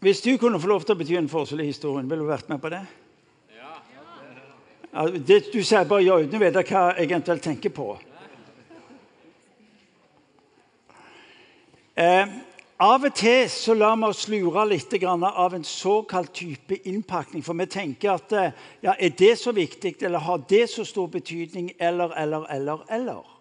Hvis du kunne få lov til å bety en forskjell i historien, ville du vært med på det? Ja, det du sier bare ja uten å vite hva jeg eventuelt tenker på. Eh, av og til så lar vi oss lure litt av en såkalt type innpakning. For vi tenker at eh, ja, er det så viktig, eller har det så stor betydning, eller, eller, eller, eller.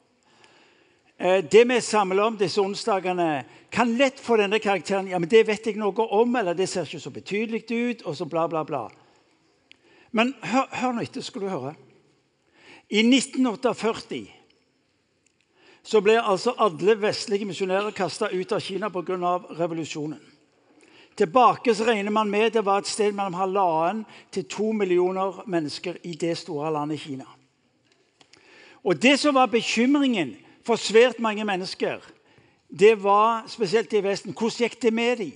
Eh, det vi samler om disse onsdagene, kan lett få denne karakteren ja, men det vet jeg noe om, eller det ser ikke så betydelig ut, og så bla, bla, bla. Men hør, hør nå etter, skal du høre. I 1948 så ble altså alle vestlige misjonærer kasta ut av Kina pga. revolusjonen. Tilbake så regner man med det var et sted mellom halvannen til to millioner mennesker i det store landet Kina. Og Det som var bekymringen for svært mange mennesker, det var spesielt i Vesten hvordan gikk det med dem?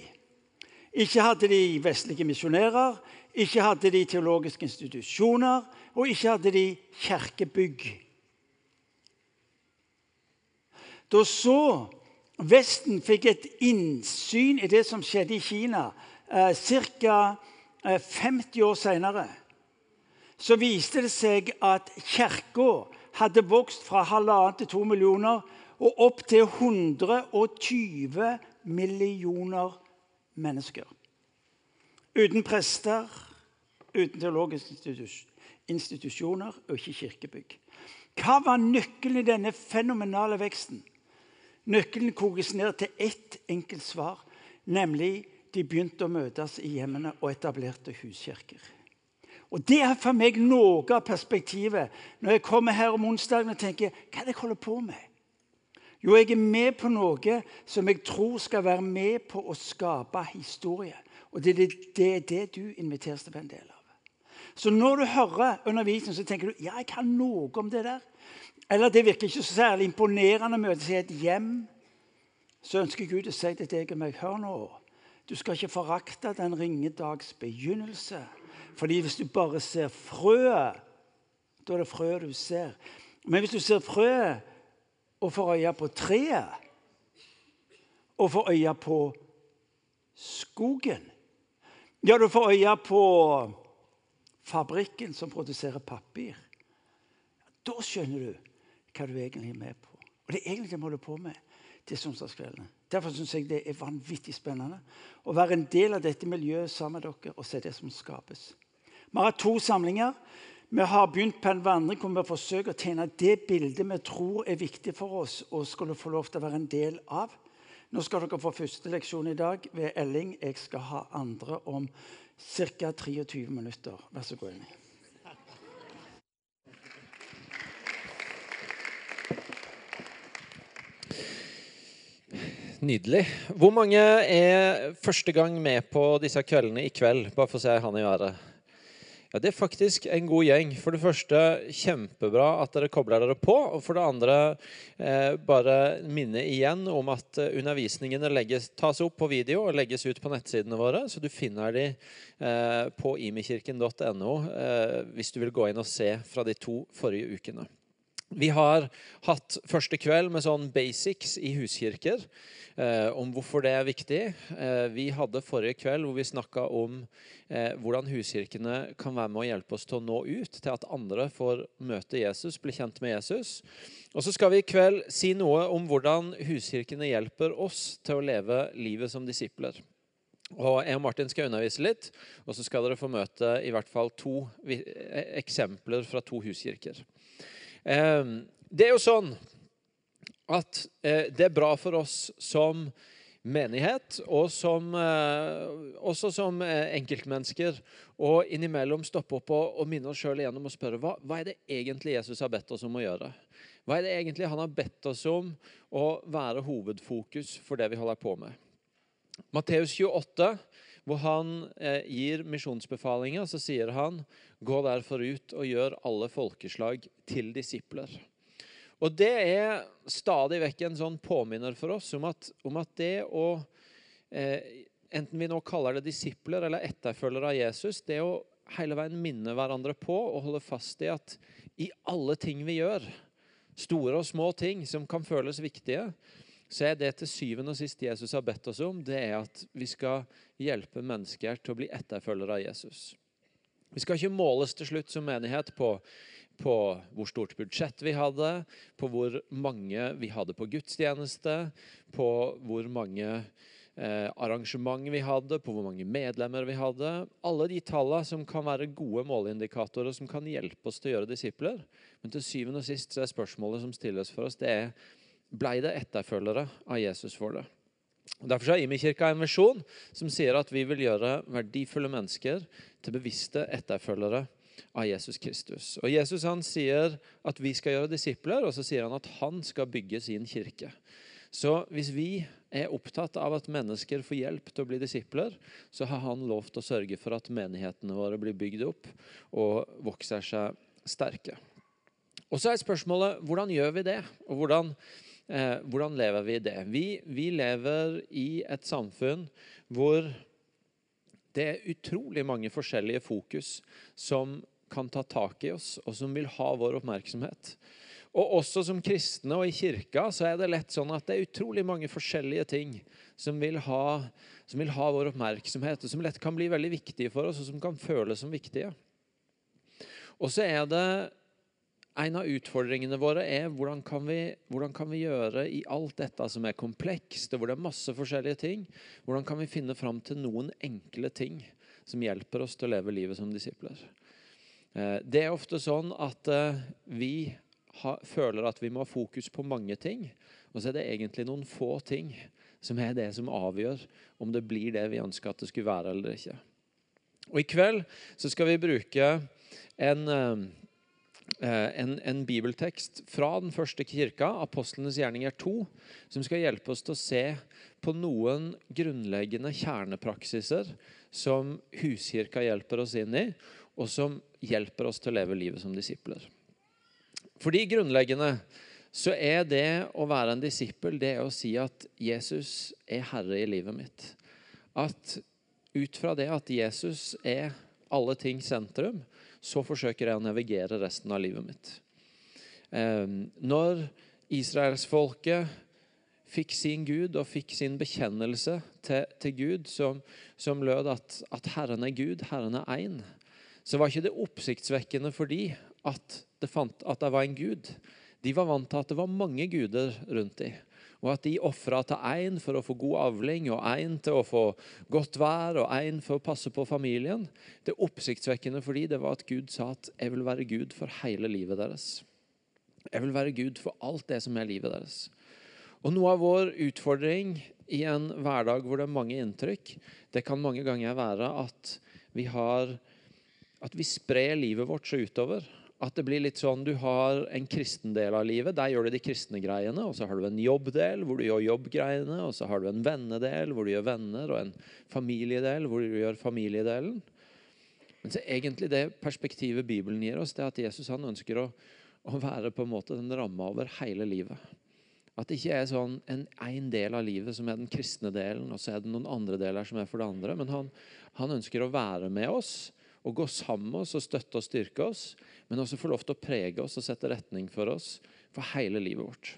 Ikke hadde de vestlige misjonærer, ikke hadde de teologiske institusjoner, og ikke hadde de kirkebygg. Da så Vesten fikk et innsyn i det som skjedde i Kina eh, ca. 50 år senere, så viste det seg at kirka hadde vokst fra halvannen til to millioner og opp til 120 millioner mennesker. Uten prester, uten teologiske institusjoner og ikke kirkebygg. Hva var nøkkelen i denne fenomenale veksten? Nøkkelen kokes ned til ett enkelt svar, nemlig de begynte å møtes i hjemmene og etablerte huskirker. Og Det er for meg noe av perspektivet når jeg kommer her om onsdagen og tenker hva er det jeg holder på med? Jo, jeg er med på noe som jeg tror skal være med på å skape historie. Og det det, det, er det du inviteres til å være en del av. Så når du hører undervisning, så tenker du ja, jeg kan noe om det der. Eller det virker ikke så særlig imponerende å møtes i et hjem. Så ønsker Gud å si til deg og meg hør nå. Du skal ikke forakte den ringe dags begynnelse. Fordi hvis du bare ser frøet, da er det frøet du ser. Men hvis du ser frøet og får øye på treet, og får øye på skogen Ja, du får øye på fabrikken som produserer papir. Da skjønner du hva du egentlig er med på. Og det er egentlig det vi holder på med til onsdagskveldene. Derfor syns jeg det er vanvittig spennende å være en del av dette miljøet sammen med dere og se det som skapes. Vi har hatt to samlinger. Vi har begynt på en vandring hvor vi forsøker å tegne det bildet vi tror er viktig for oss og skulle få lov til å være en del av. Nå skal dere få første leksjon i dag ved Elling. Jeg skal ha andre om ca. 23 minutter. Vær så god, Elling. Nydelig. Hvor mange er første gang med på disse kveldene i kveld? Bare for å se han i været. Ja, Det er faktisk en god gjeng. For det første kjempebra at dere kobler dere på. Og for det andre eh, bare minne igjen om at eh, undervisningene legges, tas opp på video og legges ut på nettsidene våre. Så du finner de eh, på imikirken.no eh, hvis du vil gå inn og se fra de to forrige ukene. Vi har hatt første kveld med sånn basics i huskirker. Eh, om hvorfor det er viktig. Eh, vi hadde forrige kveld hvor vi snakka om eh, hvordan huskirkene kan være med å hjelpe oss til å nå ut, til at andre får møte Jesus, bli kjent med Jesus. Og så skal vi i kveld si noe om hvordan huskirkene hjelper oss til å leve livet som disipler. Og Jeg og Martin skal undervise litt, og så skal dere få møte i hvert fall to eksempler fra to huskirker. Ehm, det er jo sånn at eh, det er bra for oss som menighet, og som, eh, også som eh, enkeltmennesker, å innimellom stoppe opp og, og minne oss sjøl igjennom og spørre hva, hva er det egentlig Jesus har bedt oss om å gjøre? Hva er det egentlig han har bedt oss om å være hovedfokus for det vi holder på med? Matteus 28, hvor han eh, gir misjonsbefalinger, så sier han Gå derfor ut og gjør alle folkeslag til disipler. Og Det er stadig vekk en sånn påminner for oss om at, om at det å eh, Enten vi nå kaller det disipler eller etterfølgere av Jesus, det å hele veien minne hverandre på og holde fast i at i alle ting vi gjør, store og små ting som kan føles viktige, så er det til syvende og sist Jesus har bedt oss om, det er at vi skal hjelpe mennesker til å bli etterfølgere av Jesus. Vi skal ikke måles til slutt som menighet på, på hvor stort budsjett vi hadde, på hvor mange vi hadde på gudstjeneste, på hvor mange eh, arrangement vi hadde, på hvor mange medlemmer vi hadde. Alle de tallene som kan være gode måleindikatorer som kan hjelpe oss til å gjøre disipler. Men til syvende og sist så er spørsmålet som stilles for oss, det er blei det etterfølgere av Jesus for det. Derfor har Imi-kirka en visjon som sier at vi vil gjøre verdifulle mennesker til bevisste etterfølgere av Jesus Kristus. Og Jesus han sier at vi skal gjøre disipler, og så sier han at han skal bygge sin kirke. Så hvis vi er opptatt av at mennesker får hjelp til å bli disipler, så har han lovt å sørge for at menighetene våre blir bygd opp og vokser seg sterke. Og så er spørsmålet hvordan gjør vi det? Og hvordan Eh, hvordan lever vi i det? Vi, vi, lever i et samfunn hvor det er utrolig mange forskjellige fokus som kan ta tak i oss, og som vil ha vår oppmerksomhet. Og også som kristne og i kirka så er det lett sånn at det er utrolig mange forskjellige ting som vil ha, som vil ha vår oppmerksomhet, og som lett kan bli veldig viktige for oss, og som kan føles som viktige. Og så er det en av utfordringene våre er hvordan kan, vi, hvordan kan vi gjøre i alt dette som er komplekst, og hvor det er masse forskjellige ting, hvordan kan vi finne fram til noen enkle ting som hjelper oss til å leve livet som disipler? Eh, det er ofte sånn at vi vi føler at vi må ha fokus på mange ting, og så er det egentlig noen få ting som er det som avgjør om det blir det vi ønsker at det skulle være eller ikke. Og I kveld så skal vi bruke en eh, Eh, en, en, bibeltekst fra den første kirka, apostlenes gjerninger 2, som skal hjelpe oss til å se på noen grunnleggende kjernepraksiser som huskirka hjelper oss inn i, og som hjelper oss til å leve livet som disipler. Fordi grunnleggende så er det å være en disippel det å si at Jesus er herre i livet mitt. At ut fra det at Jesus er alle ting sentrum, så forsøker jeg å navigere resten av livet mitt. Ehm, når israelsfolket fikk sin Gud og fikk sin bekjennelse til, til Gud, som, som lød at, at, Herren er Gud, Herren er én, så var ikke det oppsiktsvekkende for de at det, fant, at det var en Gud. De var vant til at det var mange guder rundt dem og at de ofra til én for å få god avling, og én til å få godt vær, og én for å passe på familien. Det oppsiktsvekkende for dem var at Gud sa at 'jeg vil være Gud for hele livet deres'. Jeg vil være Gud for alt det som er livet deres. Og Noe av vår utfordring i en hverdag hvor det er mange inntrykk, det kan mange ganger være at vi, har, at vi sprer livet vårt så utover at det blir litt sånn du har en kristen del av livet. Der gjør du de kristne greiene. Og så har du en jobbdel hvor du gjør jobbgreiene. Og så har du en vennedel hvor du gjør venner, og en familiedel hvor du gjør familiedelen. Men så egentlig det perspektivet Bibelen gir oss, det er at Jesus han ønsker å, å være på en måte den ramma over hele livet. At det ikke er sånn en, en del av livet som er den kristne delen, og så er det noen andre deler som er for det andre. Men han, han ønsker å være med oss og gå sammen med oss og støtte og styrke oss, men også få lov til å prege oss og sette retning for oss for hele livet vårt.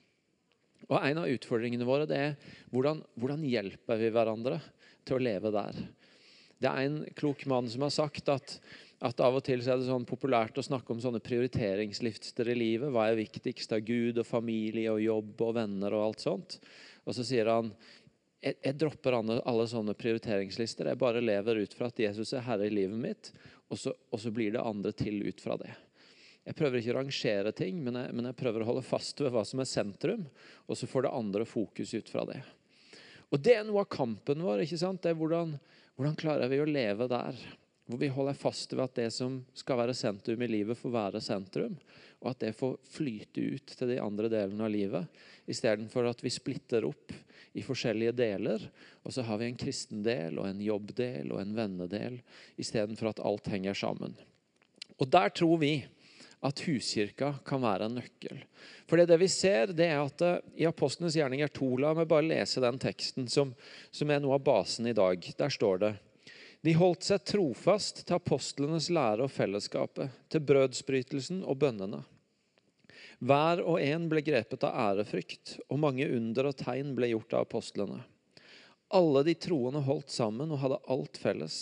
Og En av utfordringene våre det er hvordan, hvordan hjelper vi hverandre til å leve der. Det er en klok mann som har sagt at, at av og til er det sånn populært å snakke om sånne prioriteringslister i livet. Hva er viktigst av Gud og familie og jobb og venner og alt sånt? Og så sier han jeg, jeg dropper alle, alle, sånne prioriteringslister. Jeg bare lever ut fra at Jesus er herre i livet mitt, og så, og så blir det andre til ut fra det. Jeg prøver ikke å rangere ting, men jeg, men jeg, prøver å holde fast ved hva som er sentrum, og så får det andre fokus ut fra det. Og Det er noe av kampen vår. ikke sant? Det er hvordan, hvordan klarer vi å leve der? Hvor vi holder fast ved at det som skal være sentrum i livet, får være sentrum. Og at det får flyte ut til de andre delene av livet, istedenfor at vi splitter opp i forskjellige deler. Og så har vi en kristen del og en jobbdel og en vennedel istedenfor at alt henger sammen. Og der tror vi at huskirka kan være en nøkkel. For det, vi ser, det er at uh, i Apostlenes gjerninger 2 La meg bare lese den teksten som, som er noe av basen i dag. Der står det De holdt seg trofast til apostlenes lære og fellesskapet, til brødsbrytelsen og bønnene. Hver og en ble grepet av ærefrykt, og mange under og tegn ble gjort av apostlene. Alle de troende holdt sammen og hadde alt felles.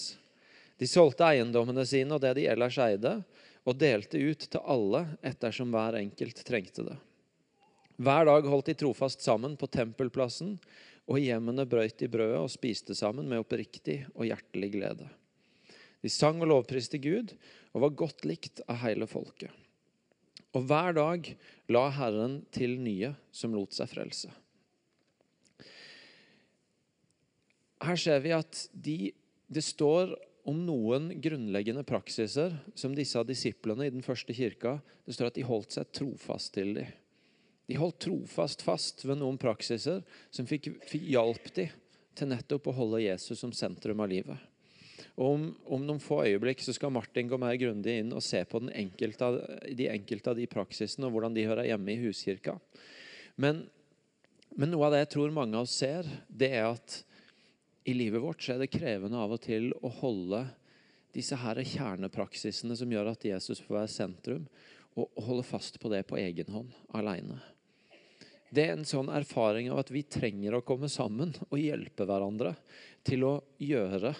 De solgte eiendommene sine og det de ellers eide, og delte ut til alle ettersom hver enkelt trengte det. Hver dag holdt de trofast sammen på tempelplassen, og i hjemmene brøyt de brødet og spiste sammen med oppriktig og hjertelig glede. De sang og lovpriste Gud og var godt likt av hele folket. Og hver dag la Herren til nye som lot seg frelse. Her ser vi at de, det står om noen grunnleggende praksiser som disse disiplene i den første kirka Det står at de holdt seg trofast til dem. De holdt trofast fast ved noen praksiser som fikk, fikk hjalp dem til nettopp å holde Jesus som sentrum av livet. Og om, om, noen få øyeblikk så skal Martin gå mer grundig inn og se på enkelte de enkelte av de praksisene og hvordan de hører hjemme i huskirka. Men, men, noe av det jeg tror mange av oss ser, det er at i livet vårt så er det krevende av og til å holde disse her kjernepraksisene som gjør at Jesus får være sentrum, og, holde fast på det på egen hånd, alene. Det er en sånn erfaring av at vi trenger å komme sammen og hjelpe hverandre til å gjøre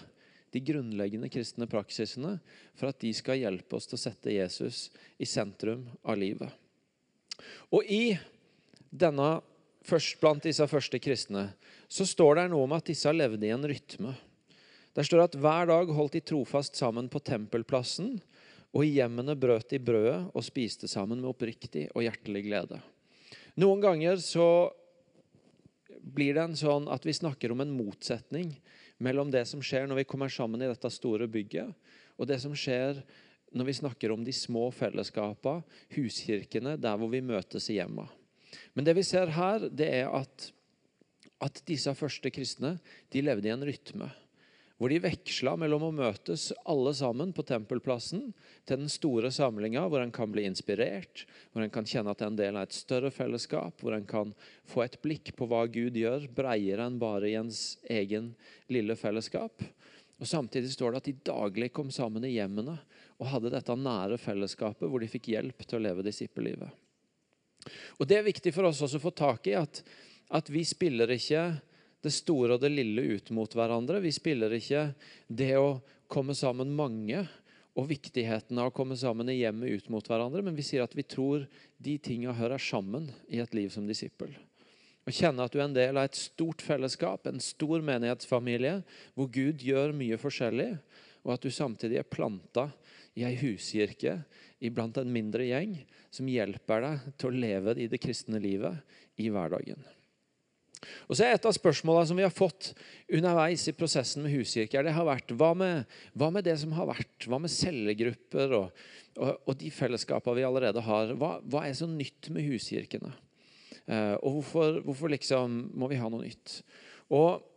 de grunnleggende kristne praksisene for at de skal hjelpe oss til å sette Jesus i sentrum av livet. Og i denne, først blant disse første kristne så står det noe om at disse levde i en rytme. Der står det at hver dag holdt de trofast sammen på tempelplassen, og i hjemmene brøt de brødet og spiste sammen med oppriktig og hjertelig glede. Noen ganger så blir det en sånn at vi snakker om en motsetning mellom det som skjer når vi kommer sammen i dette store bygget, og det som skjer når vi snakker om de små fellesskapene, huskirkene, der hvor vi møtes i hjemmet. Men det vi ser her, det er at, at disse første kristne de levde i en rytme hvor de veksla mellom å møtes alle sammen på tempelplassen til den store samlinga, hvor en kan bli inspirert, hvor en kan kjenne at en del av et større fellesskap, hvor en kan få et blikk på hva Gud gjør, breiere enn bare i ens egen lille fellesskap. Og Samtidig står det at de daglig kom sammen i hjemmene og hadde dette nære fellesskapet hvor de fikk hjelp til å leve disippellivet. Og Det er viktig for oss også å få tak i at, at vi spiller ikke det store og det lille ut mot hverandre. Vi spiller ikke det å komme sammen mange og viktigheten av å komme sammen i hjemmet ut mot hverandre, men vi sier at vi tror de tinga hører sammen i et liv som disippel. Å kjenne at du er en del av et stort fellesskap, en stor menighetsfamilie, hvor Gud gjør mye forskjellig, og at du samtidig er planta i ei huskirke iblant en mindre gjeng som hjelper deg til å leve i det kristne livet i hverdagen. Og så er Et av spørsmålene som vi har fått underveis i prosessen med huskirker, det har vært hva med, hva med det som har vært? Hva med cellegrupper og, og, og de fellesskapene vi allerede har? Hva, hva er så nytt med huskirkene? Eh, og hvorfor, hvorfor, liksom må vi ha noe nytt? Og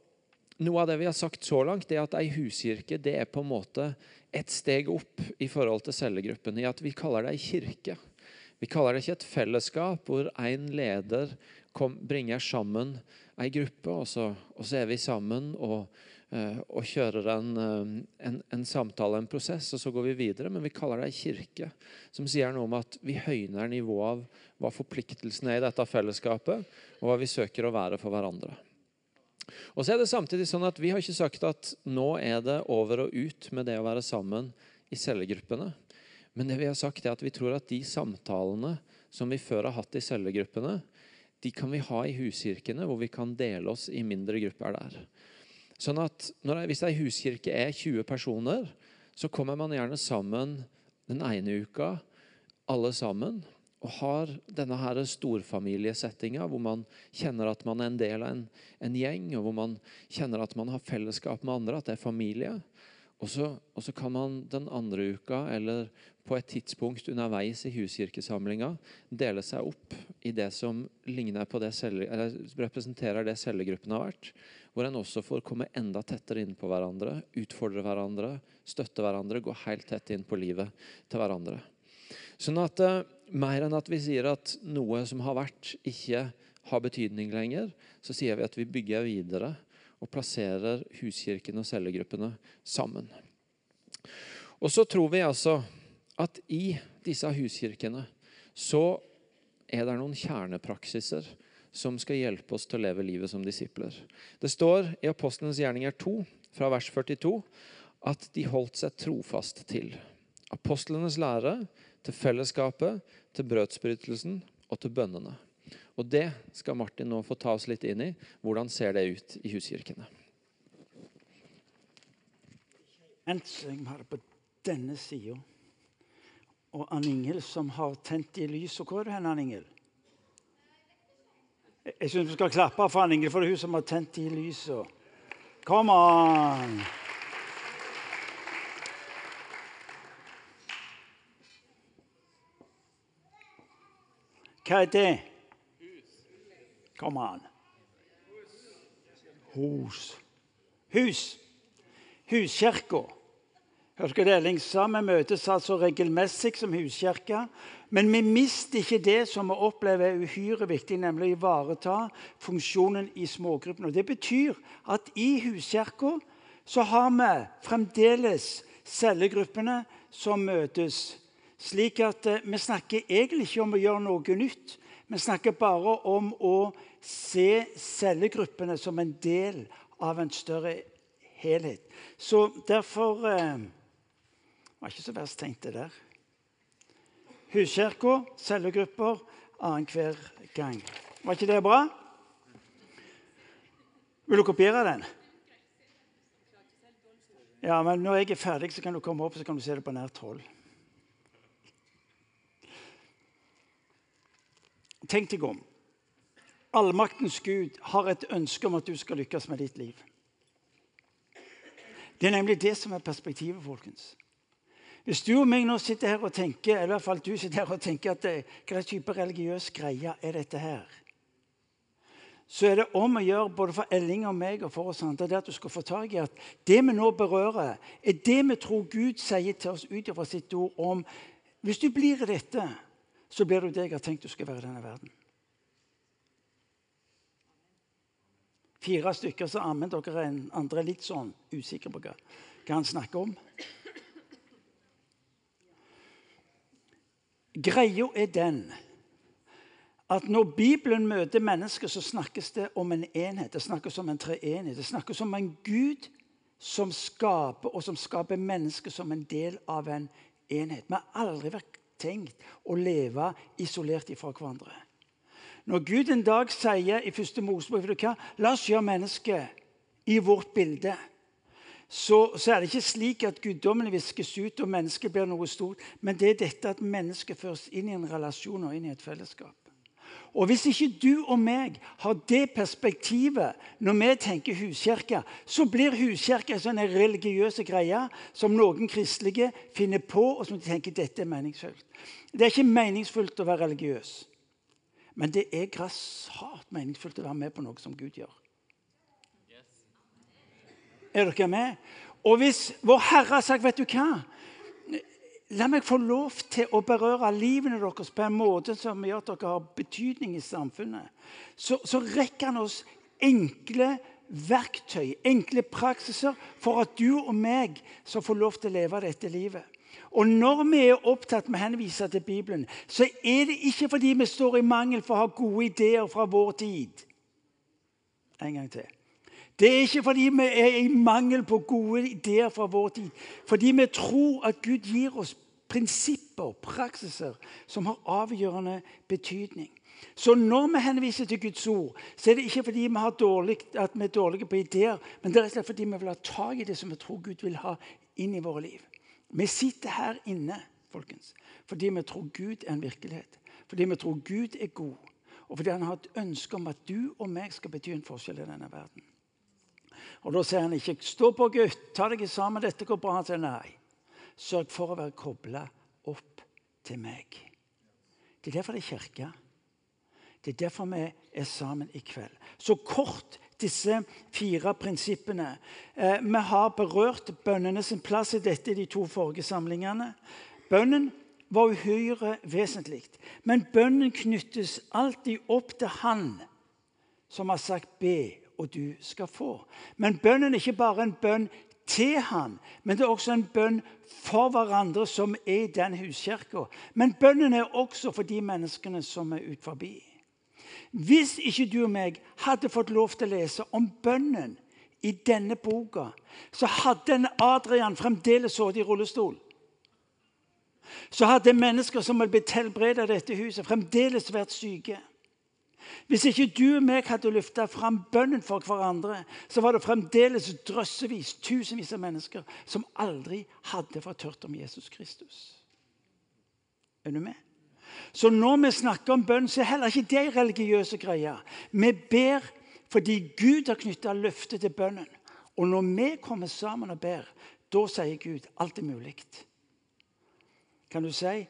Noe av det vi har sagt så langt, er at ei huskirke det er på en måte et steg opp i forhold til cellegruppen. I at vi kaller det ei kirke. Vi kaller det ikke et fellesskap hvor én leder kom, bringer sammen ei gruppe, og så, og så, er vi sammen og, uh, og kjører en, uh, en, en, samtale, en prosess, og så går vi videre. Men vi kaller det ei kirke, som sier noe om at vi høyner nivået av hva forpliktelsen er i dette fellesskapet, og hva vi søker å være for hverandre. Og så er det samtidig sånn at Vi har ikke sagt at nå er det over og ut med det å være sammen i cellegruppene. Men det vi har sagt er at vi tror at de samtalene som vi før har hatt i cellegruppene, de kan vi ha i huskirkene, hvor vi kan dele oss i mindre grupper der. Sånn at når, Hvis ei huskirke er 20 personer, så kommer man gjerne sammen den ene uka, alle sammen, og har denne her storfamiliesettinga hvor man kjenner at man er en del av en, en, gjeng, og hvor man kjenner at man har fellesskap med andre, at det er familie. Og så, og så, kan man den andre uka eller på et tidspunkt underveis i huskirkesamlinga dele seg opp i det som det celle, representerer det cellegruppen har vært. Hvor en også får komme enda tettere inn på hverandre, utfordre hverandre, støtte hverandre, gå helt tett inn på livet til hverandre. Sånn at uh, Mer enn at vi sier at noe som har vært, ikke har betydning lenger, så sier vi at vi bygger videre og plasserer huskirken og cellegruppene sammen. Og så tror vi altså at i disse huskirkene så er det noen kjernepraksiser som skal hjelpe oss til å leve livet som disipler. Det står i Apostlenes gjerninger 2, fra vers 42, at de holdt seg trofast til apostlenes lære, til fellesskapet, til brødsbrytelsen og til bønnene. Og det skal Martin nå få ta oss litt inn i. Hvordan ser det ut i huskirkene? Jeg har det på denne sida. Og Ann Ingel som har tent i lys. Hvor er du hen, Ann Ingel? Jeg syns vi skal klappe for Ann Ingel, for det er hun som har tent i lyset. Kom on! Hva er det? Kom an. Hus. Hus. Huskirka. Dere det? Lengsa vi møtes altså regelmessig som huskirke. Men vi mister ikke det som vi opplever er uhyre viktig, nemlig å ivareta funksjonen i smågruppene. Det betyr at i huskirka så har vi fremdeles cellegruppene som møtes slik at eh, vi snakker egentlig ikke om å gjøre noe nytt. Vi snakker bare om å se cellegruppene som en del av en større helhet. Så derfor eh, var ikke så verst tenkt, det der. Huskirka, cellegrupper annenhver gang. Var ikke det bra? Vil du kopiere den? Ja, men Når jeg er ferdig, så kan du komme opp så kan du se det på nært hold. Tenk deg om. Allmaktens Gud har et ønske om at du skal lykkes med ditt liv. Det er nemlig det som er perspektivet, folkens. Hvis du og meg nå sitter her og tenker eller i hvert fall du sitter her og tenker at det, hva type religiøs greie er dette her, så er det om å gjøre både for Elling og meg og for oss andre det at du skal få tak i at det vi nå berører, er det vi tror Gud sier til oss ut fra sitt ord om Hvis du blir dette, så blir du det jeg har tenkt du skal være i denne verden. Fire stykker så ammen dere en, andre er litt sånn usikre på hva, hva han snakker om. Greia er den at når Bibelen møter mennesker, så snakkes det om en enhet. Det snakkes om en treenighet. Det snakkes om en Gud som skaper, og som skaper mennesker som en del av en enhet. Vi har aldri vært tenkt å leve isolert fra hverandre. Når Gud en dag sier i første Mosebok La oss gjøre mennesket i vårt bilde. Så, så, er det ikke slik at guddommen viskes ut og mennesket blir noe stort. Men det er dette at mennesket føres inn i en relasjon og inn i et fellesskap. Og Hvis ikke du og meg har det perspektivet når vi tenker huskirke, så blir huskirke en sånn religiøs greie som noen kristelige finner på, og som de tenker dette er meningsfullt. Det er ikke meningsfullt å være religiøs, men det er grassat meningsfullt å være med på noe som Gud gjør. Er dere med? Og hvis Vår Herre har sagt, vet du hva? La meg få lov til å berøre livene deres på en måte som gjør at dere har betydning i samfunnet. Så, så rekker han oss enkle verktøy, enkle praksiser, for at du og meg skal få lov til å leve dette livet. Og Når vi er opptatt med å henvise til Bibelen, så er det ikke fordi vi står i mangel for å ha gode ideer fra vår tid. En gang til. Det er ikke fordi vi er i mangel på gode ideer fra vår tid. Fordi vi tror at Gud gir oss prinsipper, og praksiser, som har avgjørende betydning. Så når vi henviser til Guds ord, så er det ikke fordi vi, dårlig, vi er dårlige på ideer, men det er rett fordi vi vil ha tak i det som vi tror Gud vil ha inn i våre liv. Vi sitter her inne folkens, fordi vi tror Gud er en virkelighet. Fordi vi tror Gud er god, og fordi han har et ønske om at du og meg skal bety en forskjell i denne verden. Og Da sier han ikke 'stå på, gutt, ta deg sammen, dette går bra'. Han sier nei. Sørg for å være kobla opp til meg. Det er derfor det er kirke. Det er derfor vi er sammen i kveld. Så kort disse fire prinsippene. Eh, vi har berørt bønnene sin plass i dette i de to forrige samlingene. Bønnen var uhyre vesentlig. Men bønnen knyttes alltid opp til Han som har sagt 'be' og du skal få. Men bønnen er ikke bare en bønn til han, men det er også en bønn for hverandre som er i den huskirka. Men bønnen er også for de menneskene som er ut forbi. Hvis ikke du og meg hadde fått lov til å lese om bønnen i denne boka, så hadde en Adrian fremdeles sittet i rullestol. Så hadde mennesker som hadde blitt helbredet av dette huset, fremdeles vært syke. Hvis ikke du og meg hadde løfta fram bønnen for hverandre, så var det fremdeles drøssevis, tusenvis av mennesker som aldri hadde fått hørt om Jesus Kristus. Er du med? Så når vi snakker om bønn, så er heller ikke det religiøse greier. Vi ber fordi Gud har knytta løftet til bønnen. Og når vi kommer sammen og ber, da sier Gud alt er mulig. Kan du si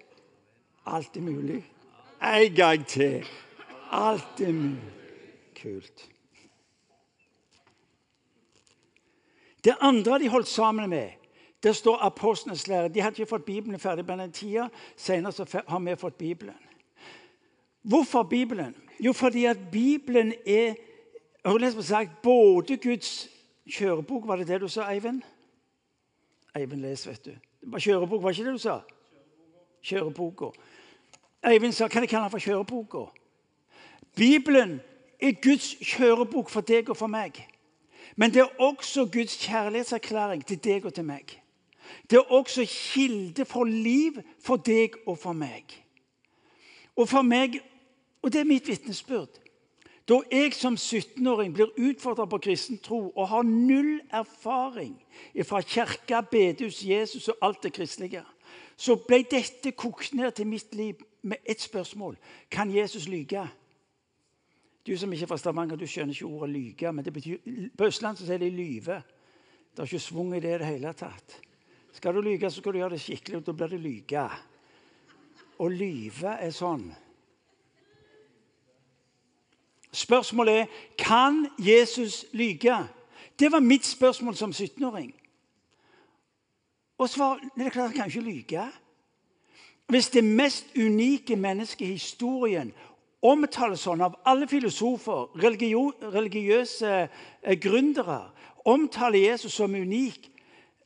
alt er mulig? En gang til. Alt er mulig. Kult. Det andre de holdt sammen med, det står apostlenes lære. De hadde ikke fått Bibelen ferdig på den tida. Senere har vi fått Bibelen. Hvorfor Bibelen? Jo, fordi at Bibelen er sagt, både Guds kjørebok Var det det du sa, Eivind? Eivind les, vet du. Kjørebok, var ikke det du sa? Kjøreboka. Eivind sa kan jeg kalle den for kjøreboka. Bibelen er Guds kjørebok for deg og for meg. Men det er også Guds kjærlighetserklæring til deg og til meg. Det er også kilde for liv for deg og for meg. Og for meg, og det er mitt vitnesbyrd Da jeg som 17-åring blir utfordra på kristen tro og har null erfaring fra kirka, bedehus, Jesus og alt det kristelige, så ble dette kokt ned til mitt liv med ett spørsmål. Kan Jesus lyge? Du som ikke er fra Stavanger, du skjønner ikke ordet lyge. men det betyr, På Østlandet sier de lyve. Det er ikke svung i det i det hele tatt. Skal du lyge, så skal du gjøre det skikkelig, og da blir det lyge. Å lyve er sånn. Spørsmålet er kan Jesus lyge. Det var mitt spørsmål som 17-åring. Og svar er klart han kan ikke lyge. Hvis det mest unike mennesket i historien omtales sånn av alle filosofer, religiøse eh, gründere, omtaler Jesus som unik,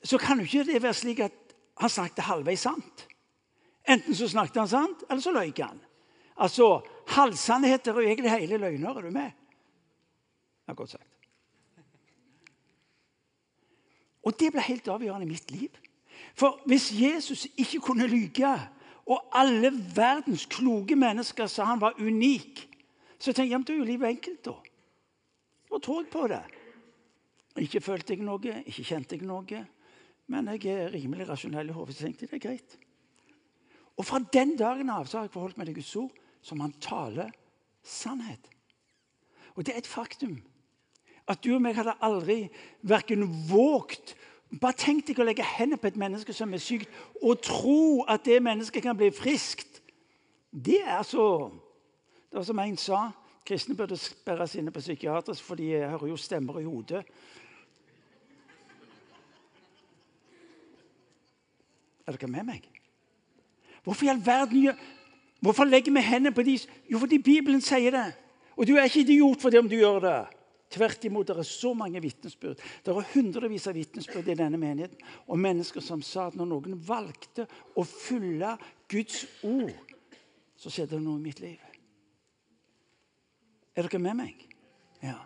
så kan jo ikke det være slik at han snakket halvveis sant. Enten så snakket han sant, eller så løy han. Altså, Halvsannheter er jo egentlig hele løgner. Er du med? Er godt sagt. Og det ble helt avgjørende i mitt liv. For hvis Jesus ikke kunne lyge, og alle verdens kloke mennesker sa han var unik, så jeg tenkte jeg ja, da er jo livet enkelt, da. Da tror jeg på det. Ikke følte jeg noe, ikke kjente jeg noe. Men jeg er rimelig rasjonell i hodet, så tenkte jeg det er greit. Og fra den dagen av så har jeg forholdt meg til Guds ord som han taler sannhet. Og det er et faktum at du og meg hadde aldri verken våget Bare tenk deg å legge hendene på et menneske som er sykt, og tro at det mennesket kan bli friskt. Det er så Det var som en sa kristne burde sperres inne på psykiatrisk, for de hører jo stemmer i hodet. Er dere med meg? Hvorfor i all verden Hvorfor legger vi hendene på de Jo, fordi Bibelen sier det. Og du er ikke idiot for det om du gjør det. Tvert imot, det er så mange vitnesbyrd. Det er hundrevis av vitnesbyrd i denne menigheten om mennesker som sa at når noen valgte å følge Guds ord, så skjedde det noe i mitt liv. Er dere med meg? Ja.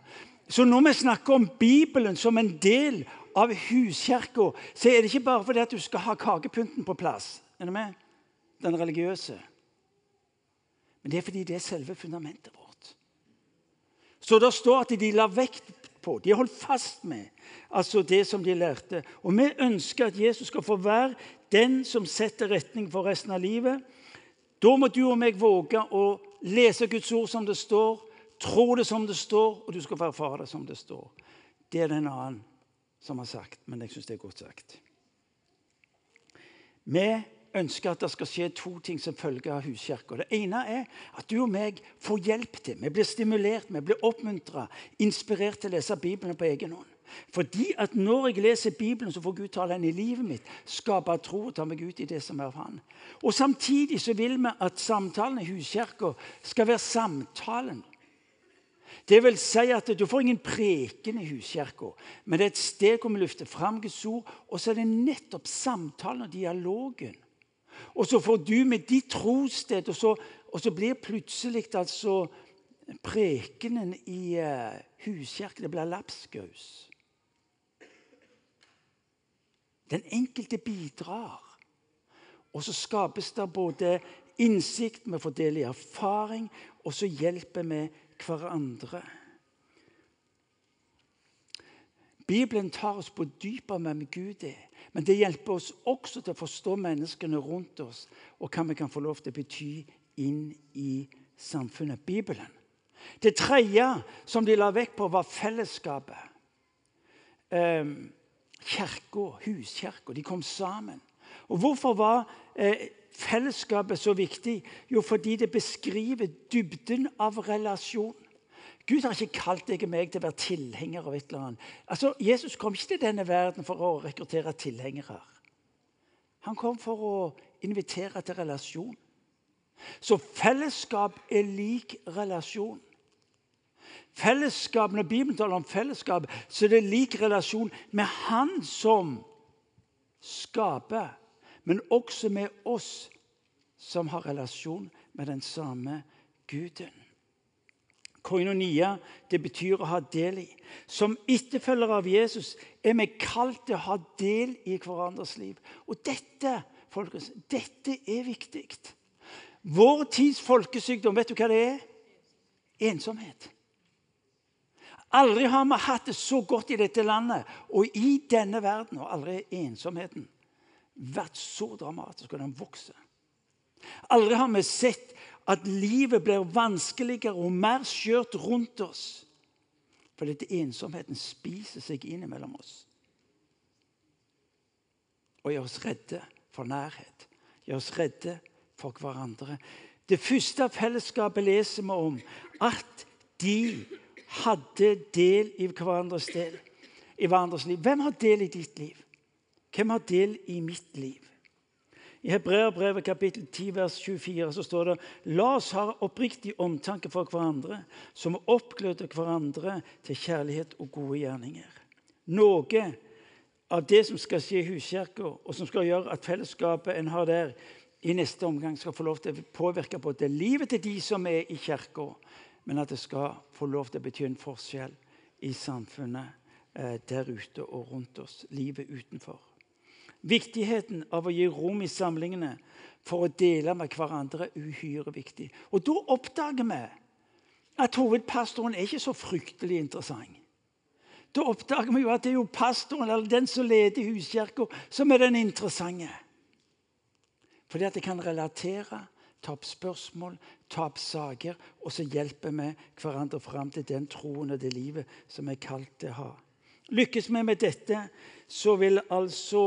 Så når vi snakker om Bibelen som en del av huskirka, så er det ikke bare fordi at du skal ha kakepynten på plass. Er du med? Den religiøse. Men det er fordi det er selve fundamentet vårt. Så det står at de la vekt på, de holdt fast med, altså det som de lærte. Og vi ønsker at Jesus skal få være den som setter retning for resten av livet. Da må du og meg våge å lese Guds ord som det står, tro det som det står, og du skal få erfare det som det står. Det er det en annen som har sagt, men jeg syns det er godt sagt. Vi ønsker at det skal skje to ting som følge av huskirka. Det ene er at du og meg får hjelp til. Vi blir stimulert, vi blir oppmuntra, inspirert til å lese Bibelen på egen hånd. Fordi at når jeg leser Bibelen, så får Gud tale den i livet mitt. Skape tro og ta meg ut i det som er av Han. Og Samtidig så vil vi at samtalen i huskirka skal være samtalen. Det vil si at Du får ingen preken i huskirka, men det er et sted hvor vi løfter fram Guds ord. Og så er det nettopp samtalen og dialogen. Og så får du med ditt trosted, og så, og så blir plutselig altså prekenen i uh, huskirken blir lapskaus. Den enkelte bidrar. Og så skapes det både innsikt, vi får erfaring, og så hjelper vi hverandre. Bibelen tar oss på dypet med hvem Gud er. Men det hjelper oss også til å forstå menneskene rundt oss og hva vi kan få lov til å bety inn i samfunnet. Bibelen. Det tredje som de la vekt på, var fellesskapet. Eh, Kirka, huskirka. De kom sammen. Og Hvorfor var eh, fellesskapet så viktig? Jo, fordi det beskriver dybden av relasjon. Gud har ikke kalt deg og meg til å være tilhenger av et eller annet. Altså, Jesus kom ikke til denne verden for å rekruttere tilhengere. Han kom for å invitere til relasjon. Så fellesskap er lik relasjon. Fellesskap, Når Bibelen taler om fellesskap, så er det lik relasjon med Han som skaper men også med oss som har relasjon med den samme Guden. Koinonia det betyr å ha del i. Som etterfølgere av Jesus er vi kalt til å ha del i hverandres liv. Og dette folkens, dette er viktig. Vår tids folkesykdom, vet du hva det er? Ensomhet. Aldri har vi hatt det så godt i dette landet og i denne verden, og aldri er ensomheten vært så dramatisk, og den vokser. Aldri har vi sett at livet blir vanskeligere og mer skjørt rundt oss. Fordi ensomheten spiser seg inn mellom oss. Og gjør oss redde for nærhet. Gjør oss redde for hverandre. Det første fellesskapet leser vi om at de hadde del i hverandres del. I hverandres liv. Hvem har del i ditt liv? Hvem har del i mitt liv? I Hebreerbrevet kapittel 10 vers 24 så står det La oss ha oppriktig omtanke for hverandre, som oppgløder hverandre til kjærlighet og gode gjerninger. Noe av det som skal skje i huskirka, og som skal gjøre at fellesskapet en har der, i neste omgang skal få lov til å påvirke både livet til de som er i kirka, men at det skal få lov til å bety en forskjell i samfunnet eh, der ute og rundt oss. Livet utenfor. Viktigheten av å gi rom i samlingene for å dele med hverandre er uhyre viktig. Og Da oppdager vi at hovedpastoren er ikke så fryktelig interessant. Da oppdager vi jo at det er jo pastoren eller den som leder huskirka, som er den interessante. Fordi at det kan relatere, ta opp spørsmål, ta opp saker, og så hjelper vi hverandre fram til den troen og det livet som er kalt til å ha. Lykkes vi med dette, så vil altså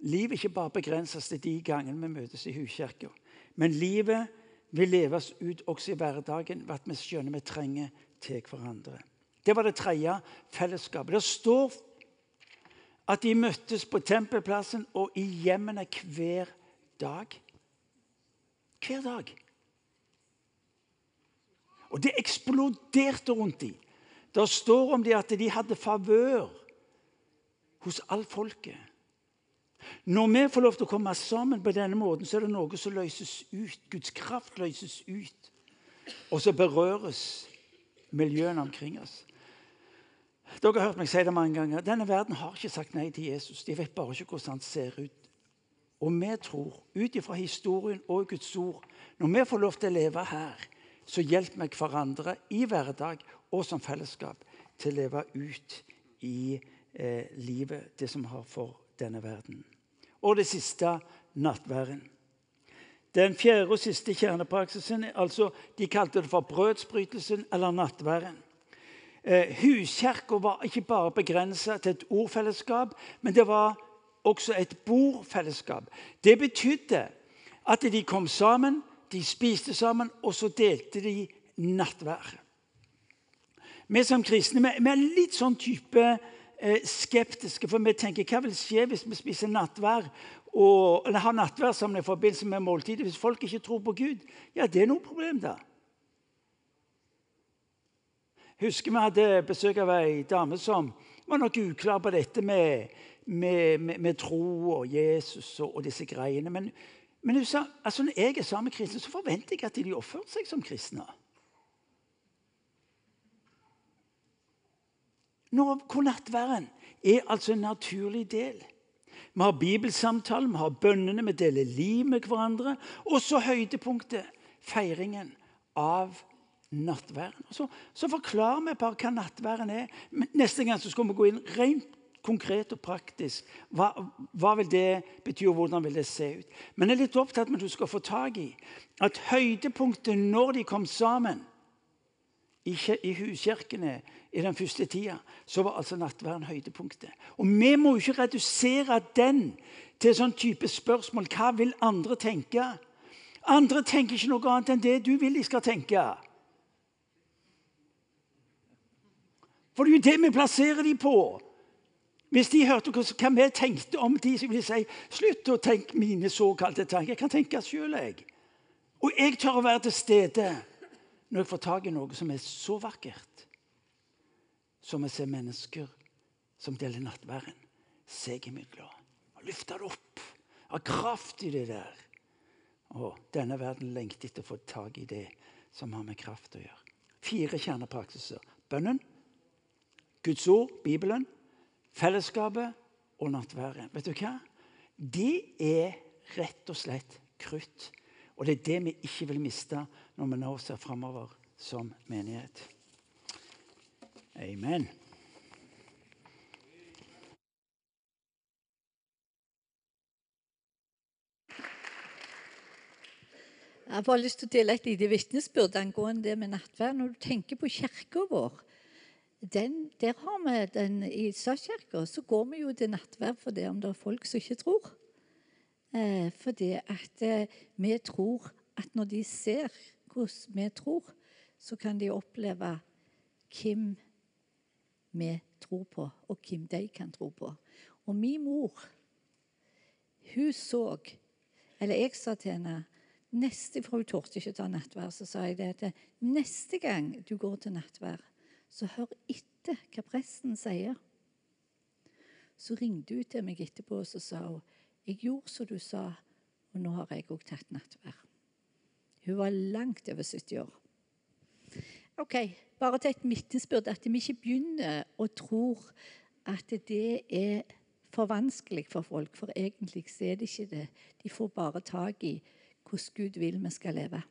livet ikke bare begrenses til de gangene vi møtes i huskirka. Men livet vil leves ut også i hverdagen ved at vi skjønner vi trenger til hverandre. Det var det tredje fellesskapet. Det står at de møttes på tempelplassen og i hjemmene hver dag. Hver dag. Og det eksploderte rundt dem. Det står om dem at de hadde favør hos all folket. Når vi får lov til å komme sammen på denne måten, så er det noe som løses ut. Guds kraft løses ut. Og så berøres miljøene omkring oss. Dere har hørt meg si det mange ganger. Denne verden har ikke sagt nei til Jesus. De vet bare ikke hvordan han ser ut. Og vi tror, ut ifra historien og Guds ord, når vi får lov til å leve her, så hjelper vi hverandre i hverdag og som fellesskap til å leve ut i eh, livet, det som har for denne verden. Og det siste nattværen. Den fjerde og siste kjernepraksisen altså, de kalte det for brødsbrytelsen eller nattværen. Eh, Huskirka var ikke bare begrensa til et ordfellesskap, men det var også et bordfellesskap. Det betydde at de kom sammen, de spiste sammen, og så delte de nattvær. Vi som kristne vi er litt sånn type skeptiske, for vi tenker hva vil skje hvis vi spiser nattvær og, eller har nattvær sammen i forbindelse med måltidet hvis folk ikke tror på Gud? Ja, det er noe problem, da. husker vi hadde besøk av ei dame som var nok uklar på dette med, med, med, med tro og Jesus og, og disse greiene. Men, men hun sa altså når jeg er sammen med kristne, så forventer jeg at de oppfører seg som kristne. Når, hvor nattværen er altså en naturlig del. Vi har bibelsamtale, vi har bønnene, vi deler liv med hverandre. Og så høydepunktet feiringen av nattværen. Så, så, forklarer vi bare hva nattværen er. Men neste gang så skal vi gå inn rent konkret og praktisk. Hva, hva, vil det bety, og hvordan vil det se ut? Men jeg er litt opptatt med at du skal få tak i at høydepunktet når de kom sammen i, huskirkene i den første tida, så var altså nattverden høydepunktet. Og vi må jo ikke redusere den til sånn type spørsmål. Hva vil andre tenke? Andre tenker ikke noe annet enn det du vil de skal tenke. For det er jo det vi plasserer de på. Hvis de hørte hva vi tenkte om de, så ville de si slutt å tenke mine såkalte tanker. Jeg kan tenke sjøl, jeg. Og jeg tør å være til stede når jeg får tak i noe som er så vakkert som å se mennesker som deler nattværen seg imellom. Løfte det opp. Har kraft i det der. Og denne verden lengter etter å få tak i det som har med kraft å gjøre. Fire kjernepraksiser. Bønnen, Guds ord, Bibelen, fellesskapet og nattværen. Vet du hva? De er rett og slett krutt. Og det er det vi ikke vil miste når vi nå ser framover som menighet. Amen. Jeg har lyst til å dele et lite vitnesbyrd angående det med nattverd. Når du tenker på kirka vår den, der har vi den I statskirka så går vi jo til nattverd for det om det er folk som ikke tror. Eh, fordi at eh, vi tror at når de ser hvordan vi tror, så kan de oppleve hvem vi tror på, og hvem de kan tro på. Og min mor, hun så Eller jeg sa til henne Neste, for Hun torde ikke ta nattvær. Så sa jeg det at neste gang du går til nattvær, så hør etter hva presten sier. Så ringte hun til meg etterpå og så sa hun, jeg gjorde som du sa, og nå har jeg òg tatt nattvær. Hun var langt over 70 år. Ok, Bare til et vitnesbyrd at vi ikke begynner å tro at det er for vanskelig for folk. For egentlig er det ikke det. De får bare tak i hvordan Gud vil vi skal leve.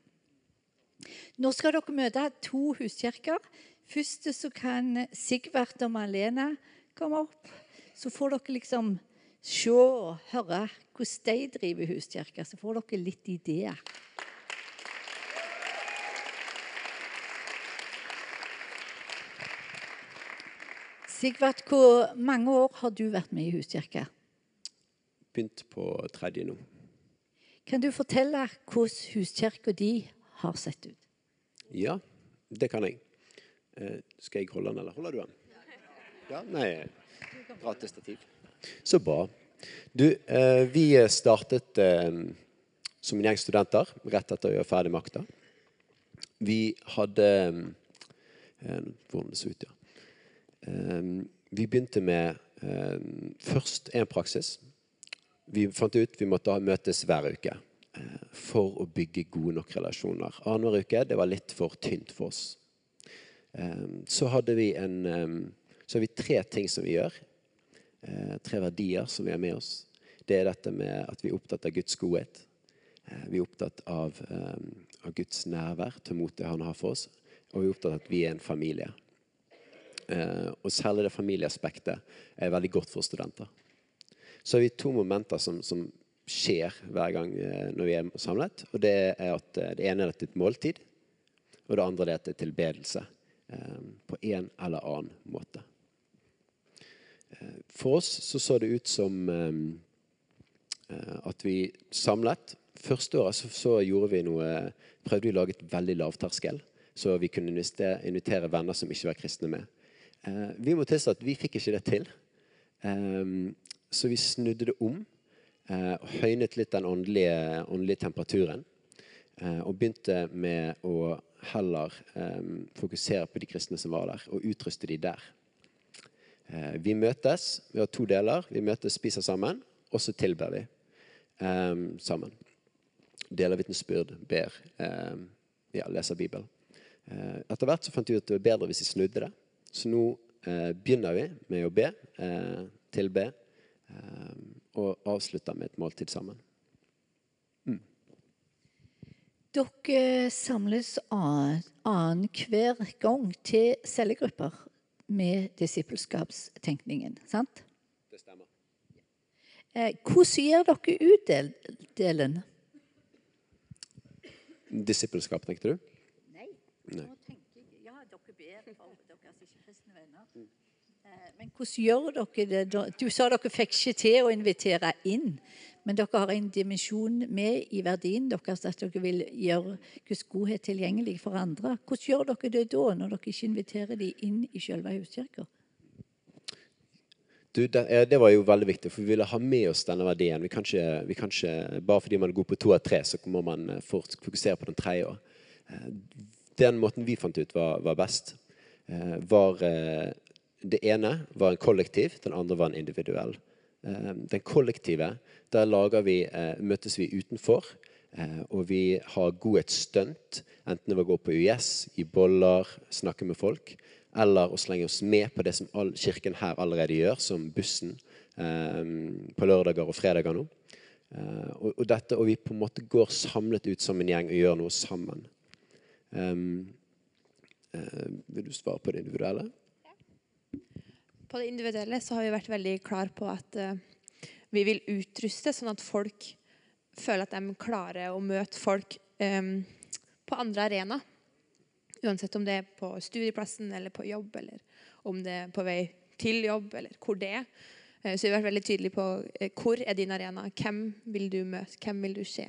Nå skal dere møte to huskirker. Først så kan Sigvart og Malena komme opp. Så får dere liksom se og høre hvordan de driver huskirke, Så får dere litt ideer. Sigvart, hvor mange år har du vært med i huskirke? Begynt på tredje nå. Kan du fortelle hvordan huskirka di har sett ut? Ja, det kan jeg. Eh, skal jeg holde den, eller holder du den? Ja, nei, bra til stativ. Så bra. Du, eh, vi startet eh, som en gjeng studenter rett etter å gjøre ferdig makta. Vi hadde eh, Hvordan det så ut, ja. Vi begynte med først en praksis vi fant ut vi måtte møtes hver uke for å bygge gode nok relasjoner. Annenhver uke det var litt for tynt for oss. Så hadde vi en så har vi tre ting som vi gjør. Tre verdier som vi har med oss. Det er dette med at vi er opptatt av Guds godhet. Vi er opptatt av, av Guds nærvær, til mot det han har for oss. Og vi er opptatt av at vi er en familie. Og særlig det familieaspektet er veldig godt for studenter så har vi to momenter som, som skjer hver gang eh, når vi er samlet. og Det er at eh, det ene er at det er et måltid, og det andre er at det er tilbedelse. Eh, på en eller annen måte. For oss så, så det ut som at vi samlet. Første året så, så gjorde vi noe, prøvde vi å lage et veldig lavterskel, så vi kunne invitere venner som ikke var kristne med. Vi må tilstå at vi fikk ikke det til. Så vi snudde det om eh, og høynet litt den åndelige, åndelige temperaturen. eh, og begynte med å heller eh, fokusere på de kristne som var der, og utruste de der. Eh, vi møtes, vi har to deler. Vi møtes, spiser sammen, og så tilber vi eh, sammen. Deler vitnesbyrd, ber, eh, ja, leser Bibelen. Eh, etter hvert så fant vi ut at det var bedre hvis vi snudde det. Så nå eh, begynner vi med å be, eh, tilbe, eh, og avslutter med et måltid sammen. Dere samles annenhver gang til cellegrupper med disippelskapstenkningen, sant? Det stemmer. Eh, hvordan gjør dere utdelen? Disippelskap, tenkte du? Nei. Nei. Nå tenker jeg, ja, dere ber for deres ikke-kristne venner. Eh, Men hvordan gjør dere det? Du sa dere fikk ikke til å invitere inn. Men dere har en dimensjon med i verdien deres at dere vil gjøre Guds godhet tilgjengelig for andre. Hvordan gjør dere det da, når dere ikke inviterer dem inn i selve huskirka? Du, det, var jo veldig viktig, for vi ville ha med oss denne verdien. Vi kan ikke, vi kan ikke, bare fordi man er god på to av tre, så må man eh, fort fokusere på den tredje. Eh, Den måten vi fant ut var, var best, eh, var Det ene var en kollektiv, den andre var en individuell. Eh, Den kollektive, der vi, eh, møtes vi utenfor. eh, Og vi har godhetsstunt, enten det var å gå på US, gi boller, snakke med folk, eller å slenge oss med på det som kirken her allerede gjør, som bussen på lørdager og fredager nå. Og, og, dette, og vi på en måte går samlet ut som en gjeng og gjør noe sammen. Um, vil du svare på det individuelle? På det individuelle så har vi vært veldig klar på at eh, vi vil utruste sånn at folk føler at de klarer å møte folk um, på andre arenaer. Uansett om det er på studieplassen eller på jobb, eller om det er på vei til jobb, eller hvor det er. Eh, så vi har vært veldig tydelige på hvor er din arena, hvem vil du møte, hvem vil du se.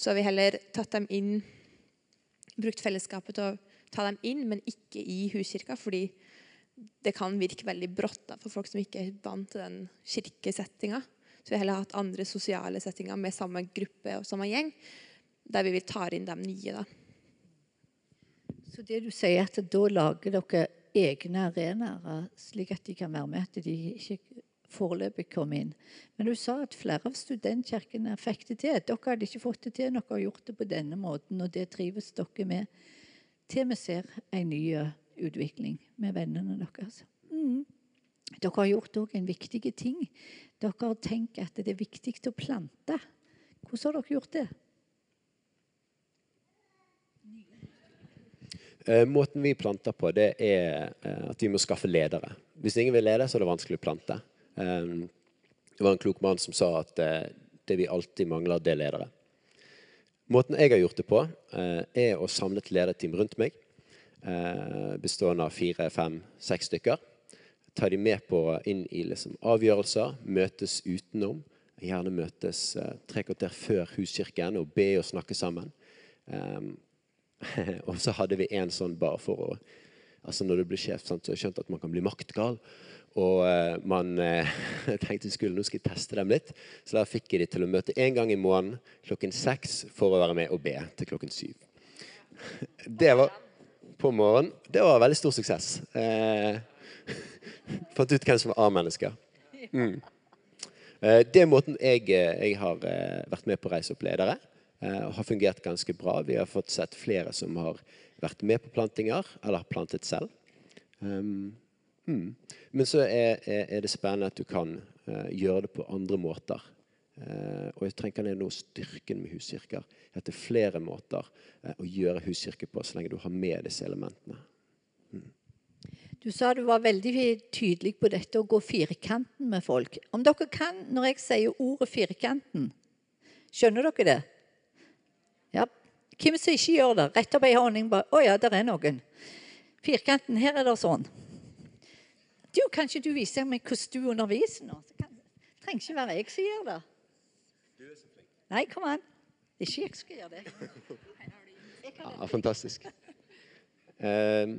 Så har vi heller tatt dem inn, brukt fellesskapet til å ta dem inn, men ikke i huskirka, fordi det kan virke veldig brått da, for folk som ikke er vant til den kirkesettinga. Så vi har heller hatt andre sosiale settinger med samme gruppe og samme gjeng, der vi vil ta inn de nye. da. Så det du sier at da lager dere egne arenaer, slik at de kan være med, at de ikke foreløpig kom inn. Men du sa at flere av studentkirkene fikk det til. Dere hadde ikke fått det til, dere har gjort det på denne måten, og det trives dere med. Til vi ser en ny utvikling med vennene deres. Mm. Dere har gjort òg en viktig ting. Dere har tenkt at det er viktig å plante. Hvordan har dere gjort det? Eh, måten vi planter på, det er eh, at vi må skaffe ledere. Hvis ingen vil lede, så er det vanskelig å plante. Eh, det var en klok mann som sa at eh, det vi alltid mangler, det er ledere. Måten jeg har gjort det på, eh, er å samle et lederteam rundt meg, bestående av fire, fem, seks stykker. Ta de med på inn i liksom, avgjørelser, møtes utenom. Gjerne møtes eh, tre kvarter før huskirken og be og snakke sammen. Um, og så hadde vi en sånn bare for å altså Når du blir sjef, sant, så har jeg skjønt at man kan bli maktgal. Og eh, man eh, tenkte skulle, nå skal jeg teste dem litt. Så da fikk jeg de til å møte én gang i måneden klokken seks for å være med og be til klokken syv. Det var på morgenen. Det var veldig stor suksess. Eh, fant ut hvem som var A-mennesker. Mm. Eh, det er måten jeg, eh, jeg har eh, vært med på å reise opp ledere. eh, og har fungert ganske bra. Vi har fått sett flere som har vært med på plantinger, eller har plantet selv. Um, mm. Men så er, er, er det spennende at du kan eh, gjøre det på andre måter. Eh, og jeg tenker det er noe styrken med huskirker. At det er flere måter eh, å gjøre huskirke på, så lenge du har med disse elementene. Du sa du var veldig tydelig på dette å gå firkanten med folk. Om dere kan, når jeg sier ordet firkanten, skjønner dere det? Ja. Hvem som ikke gjør det? Rett opp ei hånd. bare, Å ja, der er noen. Firkanten, her er det sånn. Du, Kan ikke du vise meg hvordan du underviser nå? Det trenger ikke være jeg som gjør det. Nei, kom an. Det ikke jeg skal gjøre det. Ja, fantastisk. Um,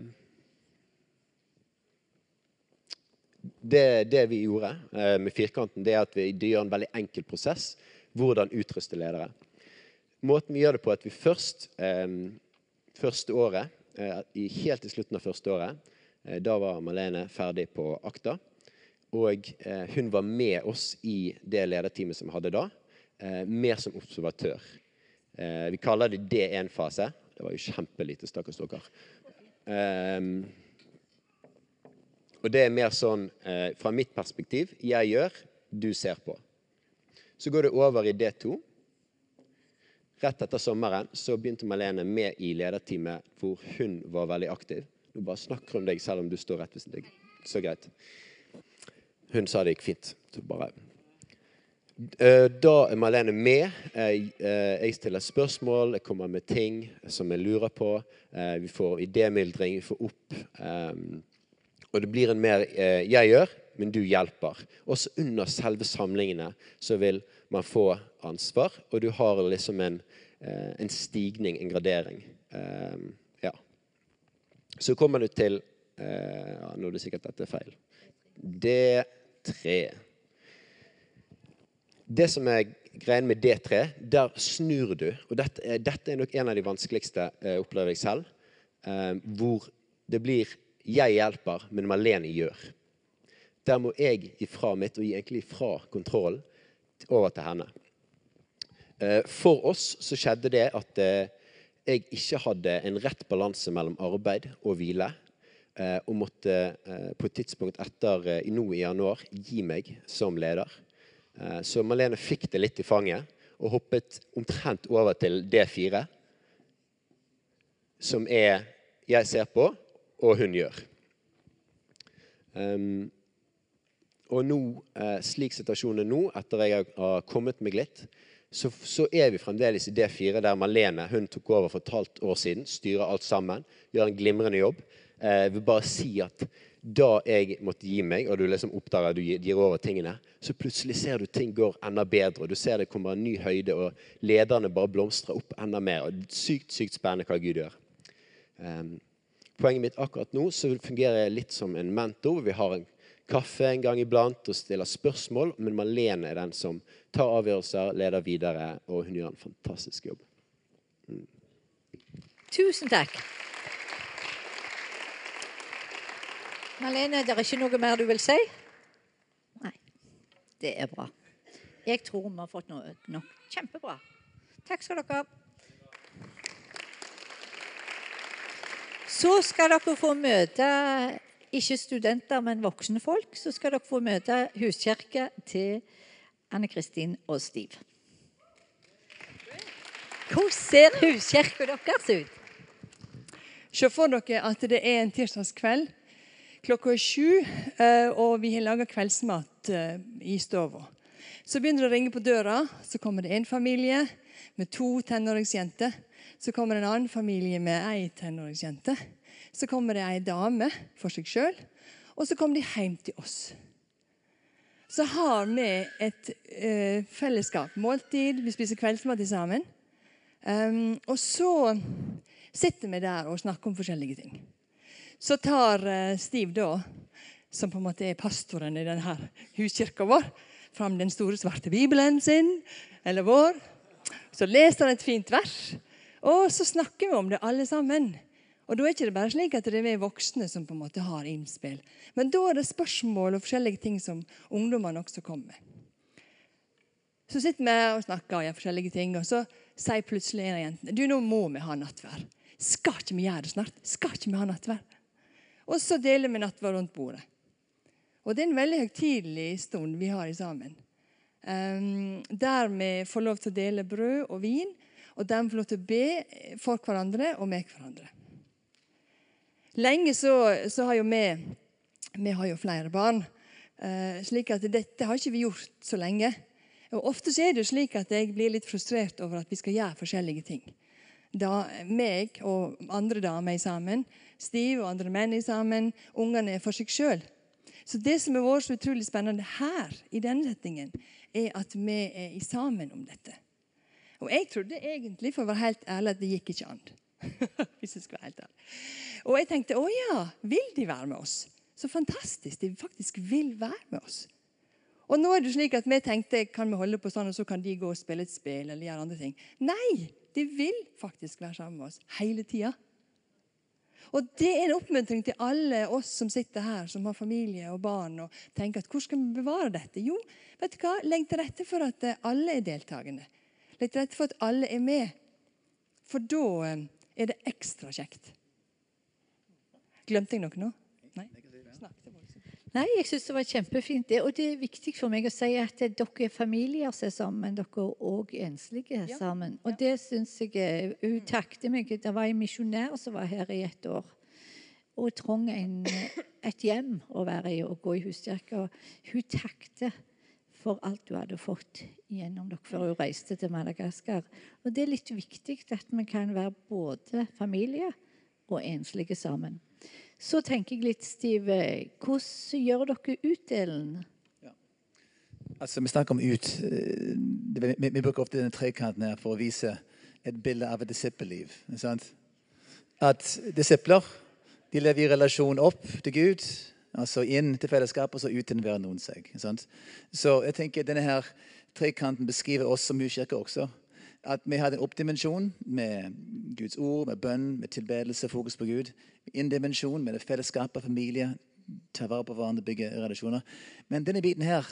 det, det vi gjorde uh, med firkanten, det er at vi gjør en veldig enkel prosess. Hvordan utruste ledere. Måten vi gjør det på, er at vi først um, første året, uh, helt i slutten av første året, uh, da var Malene ferdig på akta. Og hun var med oss i det lederteamet som vi hadde da, mer som observatør. Eh, vi kaller det D1-fase. Det var jo kjempelite, stakkars dere. Um, og det er mer sånn eh, fra mitt perspektiv jeg gjør, du ser på. Så går det over i D2. Rett etter sommeren så begynte Malene med i lederteamet hvor hun var veldig aktiv. Du bare snakker om deg selv om du står rett ved deg. Så greit. Hun sa det gikk fint. Så bare Eh, da er Malene med. Jeg, eh, stiller spørsmål, jeg kommer med ting som jeg lurer på. Eh, vi får idémyldring, vi får opp. Og det blir en mer 'jeg gjør, men du hjelper'. Også under selve samlingene så vil man få ansvar, og du har liksom en, en stigning, en gradering. Ja. Så kommer du til Nå er det sikkert dette er feil. D3 det som er greien med D3, der snur du. Og dette dette er nok en av de vanskeligste, eh, opplever jeg selv. Eh, hvor det blir 'jeg hjelper, men Malene gjør'. Der må jeg ifra mitt, og egentlig ifra kontrollen, over til henne. Eh, for oss så skjedde det at eh, jeg ikke hadde en rett balanse mellom arbeid og hvile. Eh, og måtte eh, på et tidspunkt etter nå i januar gi meg som leder. Eh, så Malene fikk det litt i fanget og hoppet omtrent over til D4, som er 'jeg ser på', og 'hun gjør'. Um, og nå, eh, slik situasjonen er nå, etter jeg har kommet meg litt, så, så, er vi fremdeles i D4, der Malene hun tok over for et halvt år siden. Styrer alt sammen. Gjør en glimrende jobb. Eh, jeg vil bare si at da jeg måtte gi meg, og du liksom oppdager du gir over tingene, så plutselig ser du ting går enda bedre. og Du ser det kommer en ny høyde, og lederne bare blomstrer opp enda mer. og Sykt sykt spennende hva Gud gjør. Um, poenget mitt akkurat nå så fungerer jeg litt som en mentor. Vi har en kaffe en gang iblant og stiller spørsmål. Men Malene er den som tar avgjørelser, leder videre, og hun gjør en fantastisk jobb. Mm. Tusen takk. Malene, det er ikke noe mer du vil si? Nei. Det er bra. Jeg tror vi har fått noe nok. Kjempebra. Takk skal dere ha. Så skal dere få møte ikke studenter, men voksne folk. Så skal dere få møte huskirka til Anne Kristin og Stiv. Hvordan ser huskirka deres ut? Se for dere at det er en tirsdagskveld Klokka er sju, eh, og vi har laga kveldsmat eh, i stua. Så begynner det å ringe på døra. Så kommer det en familie med to tenåringsjenter. Så kommer det en annen familie med ei tenåringsjente. Så kommer det ei dame for seg sjøl. Og så kommer de hjem til oss. Så har vi et uh, fellesskap. Måltid. Vi spiser kveldsmat sammen. Um, og så sitter vi der og snakker om forskjellige ting. Så tar Stiv Steve, da, som på en måte er pastoren i denne huskirka vår, fram den store, svarte bibelen sin, eller vår. Så leser han et fint vers, og så snakker vi om det alle sammen. Og Da er det ikke bare slik at det er vi voksne som på en måte har innspill. Men da er det spørsmål og forskjellige ting som ungdommene også kommer med. Så sitter vi og snakker gjør forskjellige ting, og så sier plutselig en av jentene du, nå må vi ha nattverd. Skal ikke vi gjøre det snart? Skal ikke vi ha nattverd? Og så deler vi nattverd rundt bordet. Og det er en veldig høytidelig stund vi har sammen. Um, der vi får lov til å dele brød og vin, og der vi får lov til å be for hverandre og med hverandre. Lenge så, så har jo vi Vi har jo flere barn, uh, slik at dette har ikke vi gjort så lenge. Og Ofte så er det jo slik at jeg blir litt frustrert over at vi skal gjøre forskjellige ting. Da meg og andre damer sammen Stiv og andre menn sammen. Ungene er for seg sjøl. Så det som har vært så utrolig spennende her, i denne settingen, er at vi er sammen om dette. Og jeg trodde egentlig, for å være helt ærlig, at det gikk ikke an. Hvis jeg skal være helt ærlig. Og jeg tenkte å ja, vil de være med oss? Så fantastisk. De faktisk vil være med oss. Og nå er det slik at Vi tenkte kan vi holde på sånn, og så kan de gå og spille et spill eller gjøre andre ting. Nei! De vil faktisk være sammen med oss hele tida. Og Det er en oppmuntring til alle oss som sitter her, som har familie og barn, og tenker at hvor skal vi bevare dette? Jo, vet du hva? legg til rette for at eh, alle er deltakende. Legg til rette for at alle er med. For da eh, er det ekstra kjekt. Glemte jeg noe nå? Nei? Snakk til folk. Nei, jeg syns det var kjempefint. Det, og det er viktig for meg å si at dere er familier som er sammen, dere er òg enslige Ja. sammen. Og det syns jeg er- Hun takket meg. Det var en misjonær som var her i et år. Og trong en, et hjem å være i og gå i huskirke. Hun takket for alt hun hadde fått gjennom dere før hun reiste til Madagaskar. Og det er litt viktig at vi kan være både familie og enslige sammen. Så tenker jeg litt, Stive, hvordan gjør dere utdelen? Altså, Vi snakker om ut. eh, Vi, vi bruker ofte denne trekanten her for å vise et bilde av et disippelliv. At disipler de lever i relasjon opp til Gud, altså inn til fellesskapet, og så ut til hver noen seg. Så jeg tenker denne her trekanten beskriver oss som huskirke også. At vi hadde en oppdimensjon med Guds ord, med bønn, med tilbedelse, fokus på Gud. En dimensjon med det fellesskapet, familie, ta vare på hverandre, bygge relasjoner. Men denne biten her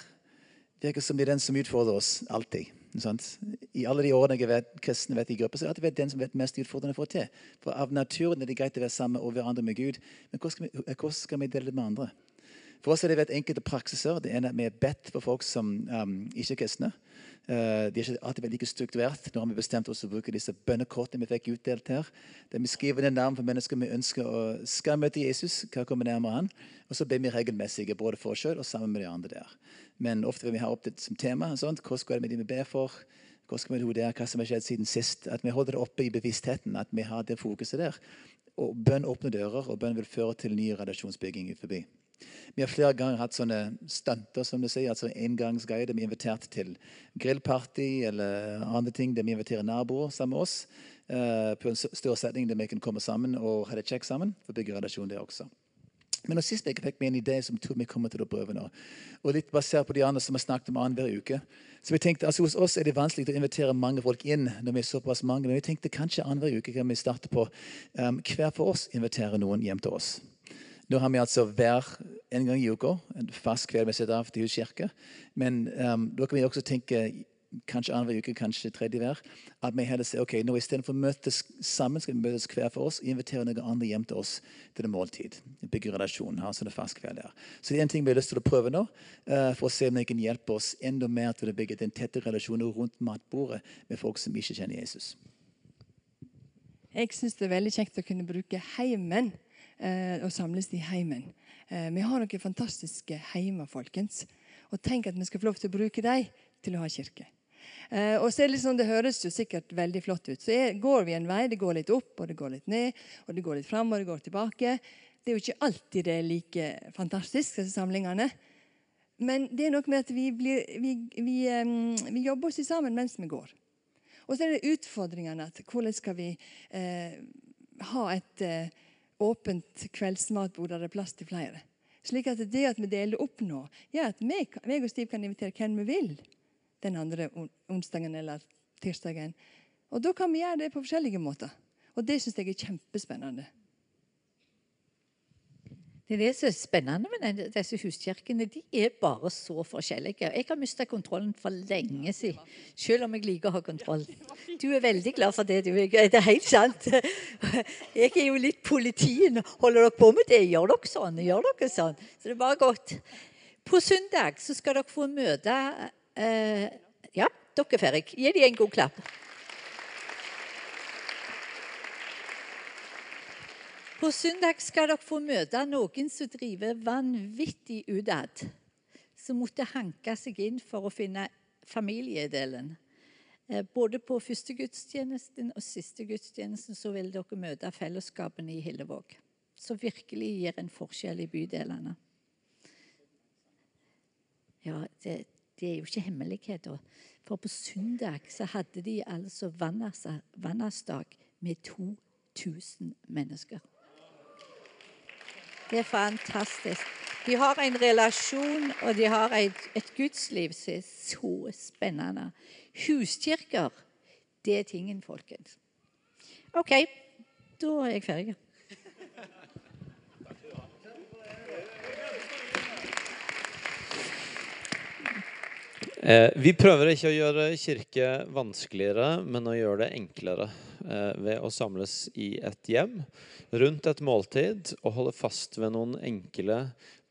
virker som det er den som utfordrer oss alltid. Sant? I alle de årene jeg har vært kristen vet i grupper, så har det vært den som vært mest utfordrende å få til. For av naturen er det greit å være sammen og hverandre med Gud, men hvordan skal, vi, hvordan skal vi dele det med andre? For oss har det vært enkelte praksiser. Det ene er at vi har bedt for folk som um, ikke er kristne. Uh, de er ikke alltid like strukturert. Nå har vi bestemt oss å bruke disse bønnekortene vi fikk utdelt her. Der vi skriver ned navn på mennesker vi ønsker å skal møte Jesus. Hva kommer nærmere han? Og så ber vi regelmessige både for oss sjøl og sammen med de andre der. Men ofte vil vi ha opp det som tema. Sånt. Hva skal det med de vi ber for? Hva skal vi der? Hva som har skjedd siden sist? At vi holder det oppe i bevisstheten. At vi har det fokuset der. Og bønn åpner dører, og bønn vil føre til ny relasjonsbygging forbi. Vi har flere ganger hatt sånne stunter, som du sier, altså engangsgreier der vi er invitert til grillparty eller andre ting der vi inviterer naboer sammen med oss Uh, på en større setning der vi kan komme sammen og ha det kjekt sammen. for bygge relasjon der også. Men nå sist fikk vi en idé som tror vi kommer til å prøve nå. Og litt basert på de andre som har snakket om annenhver uke. Så vi tenkte, altså Hos oss er det vanskelig å invitere mange folk inn når vi er såpass mange. Men vi tenkte kanskje annenhver uke kan vi starte på um, hver for oss invitere noen hjem til oss. Nå har vi altså hver en gang i uka en fast kveld vi setter av til huskirke. Men um, da kan vi også tenke kanskje annenhver uke, kanskje tredje hver. At vi heller sier ok, nå istedenfor å møtes sammen, skal vi møtes hver for oss invitere noen andre hjem til oss til en måltid. Bygge relasjon. Ha sånne fast kveld der. Så det er en ting vi har lyst til å prøve nå, eh, for å se om det kan hjelpe oss enda mer til å bygge den tette relasjonen rundt matbordet med folk som ikke kjenner Jesus. Jeg syns det er veldig kjekt å kunne bruke heimen og samles i heimen. Eh, vi har noen fantastiske heimer, folkens. Og tenk at vi skal få lov til å bruke dem til å ha kirke. Eh, og så er Det sånn, det høres jo sikkert veldig flott ut. Så er, går vi en vei. Det går litt opp, og det går litt ned, og det går litt fram og det går tilbake. Det er jo ikke alltid det er like fantastisk, disse samlingene. Men det er noe med at vi, blir, vi, vi, vi jobber oss sammen mens vi går. Og så er det utfordringene. at Hvordan skal vi eh, ha et eh, åpent kveldsmatbord der det er plass til flere? Slik at det at vi deler opp nå, gjør at meg, og Stiv kan invitere hvem vi vil den andre onsdagen eller tirsdagen. Og da kan vi gjøre det på forskjellige måter. Og det syns jeg er kjempespennende. Det er det som er spennende med disse huskirkene. De er bare så forskjellige. Jeg har mista kontrollen for lenge siden, selv om jeg liker å ha kontroll. Du er veldig glad for det, du. Det er helt sant. Jeg er jo litt politien. Holder dere på med det? Gjør dere sånn? Gjør dere sånn? Så det er bare godt. På søndag så skal dere få møte eh, Ja, dere er ferdig. Gi dem en god klapp. På søndag skal dere få møte noen som driver vanvittig utad. Som måtte hanke seg inn for å finne familiedelen. Eh, Både på første gudstjenesten og siste gudstjenesten så vil dere møte fellesskapene i Hillevåg. Som virkelig gir en forskjell i bydelene. Ja, det, det er jo ikke hemmeligheter. For på søndag så hadde de altså vannersdag med 2000 mennesker. Det er fantastisk. De har en relasjon, og de har et, et gudsliv som er så spennende. Huskirker, det er tingen, folkens. OK, da er jeg ferdig. Vi prøver ikke å gjøre kirke vanskeligere, men å gjøre det enklere. Eh, ved å samles i et hjem rundt et måltid og holde fast ved noen enkle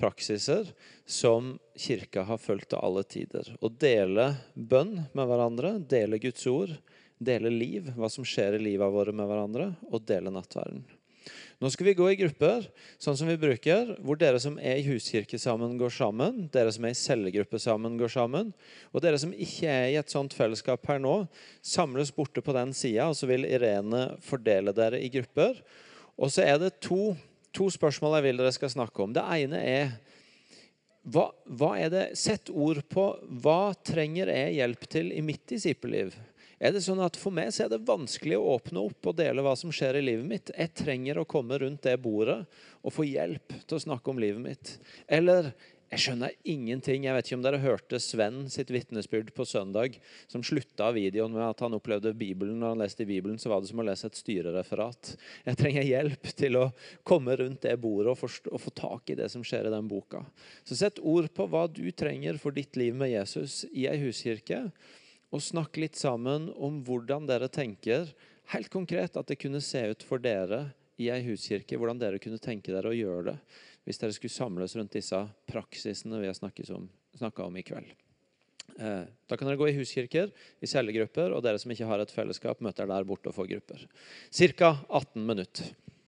praksiser som kirka har fulgt til alle tider. Å dele bønn med hverandre, dele Guds ord, dele liv, hva som skjer i livet våre med hverandre, og dele nattverden. Nå skal vi gå i grupper, sånn som vi bruker, hvor dere som er i huskirke sammen, går sammen. Dere som er i cellegruppe sammen, går sammen. Og dere som ikke er i et sånt fellesskap her nå, samles borte på den sida, og så vil Irene fordele dere i grupper. Og så er det to, to spørsmål jeg vil dere skal snakke om. Det ene er hva, hva er det, Sett ord på hva trenger jeg hjelp til i mitt disippelliv er det sånn at For meg så er det vanskelig å åpne opp og dele hva som skjer i livet mitt. Jeg trenger å komme rundt det bordet og få hjelp til å snakke om livet mitt. Eller jeg skjønner ingenting. Jeg vet ikke om dere hørte Sven sitt vitnesbyrd på søndag, som slutta videoen med at han opplevde Bibelen. Når han leste i Bibelen, så var det som å lese et styrereferat. Jeg trenger hjelp til å komme rundt det bordet og, og få tak i det som skjer i den boka. Så sett ord på hva du trenger for ditt liv med Jesus i ei huskirke og snakke litt sammen om hvordan dere tenker helt konkret at det kunne se ut for dere i ei huskirke. Hvordan dere kunne tenke dere å gjøre det hvis dere skulle samles rundt disse praksisene vi har snakka om i kveld. Eh, da kan dere gå i huskirker, i cellegrupper, og dere som ikke har et fellesskap, møter der borte og får grupper. Ca. 18 minutter.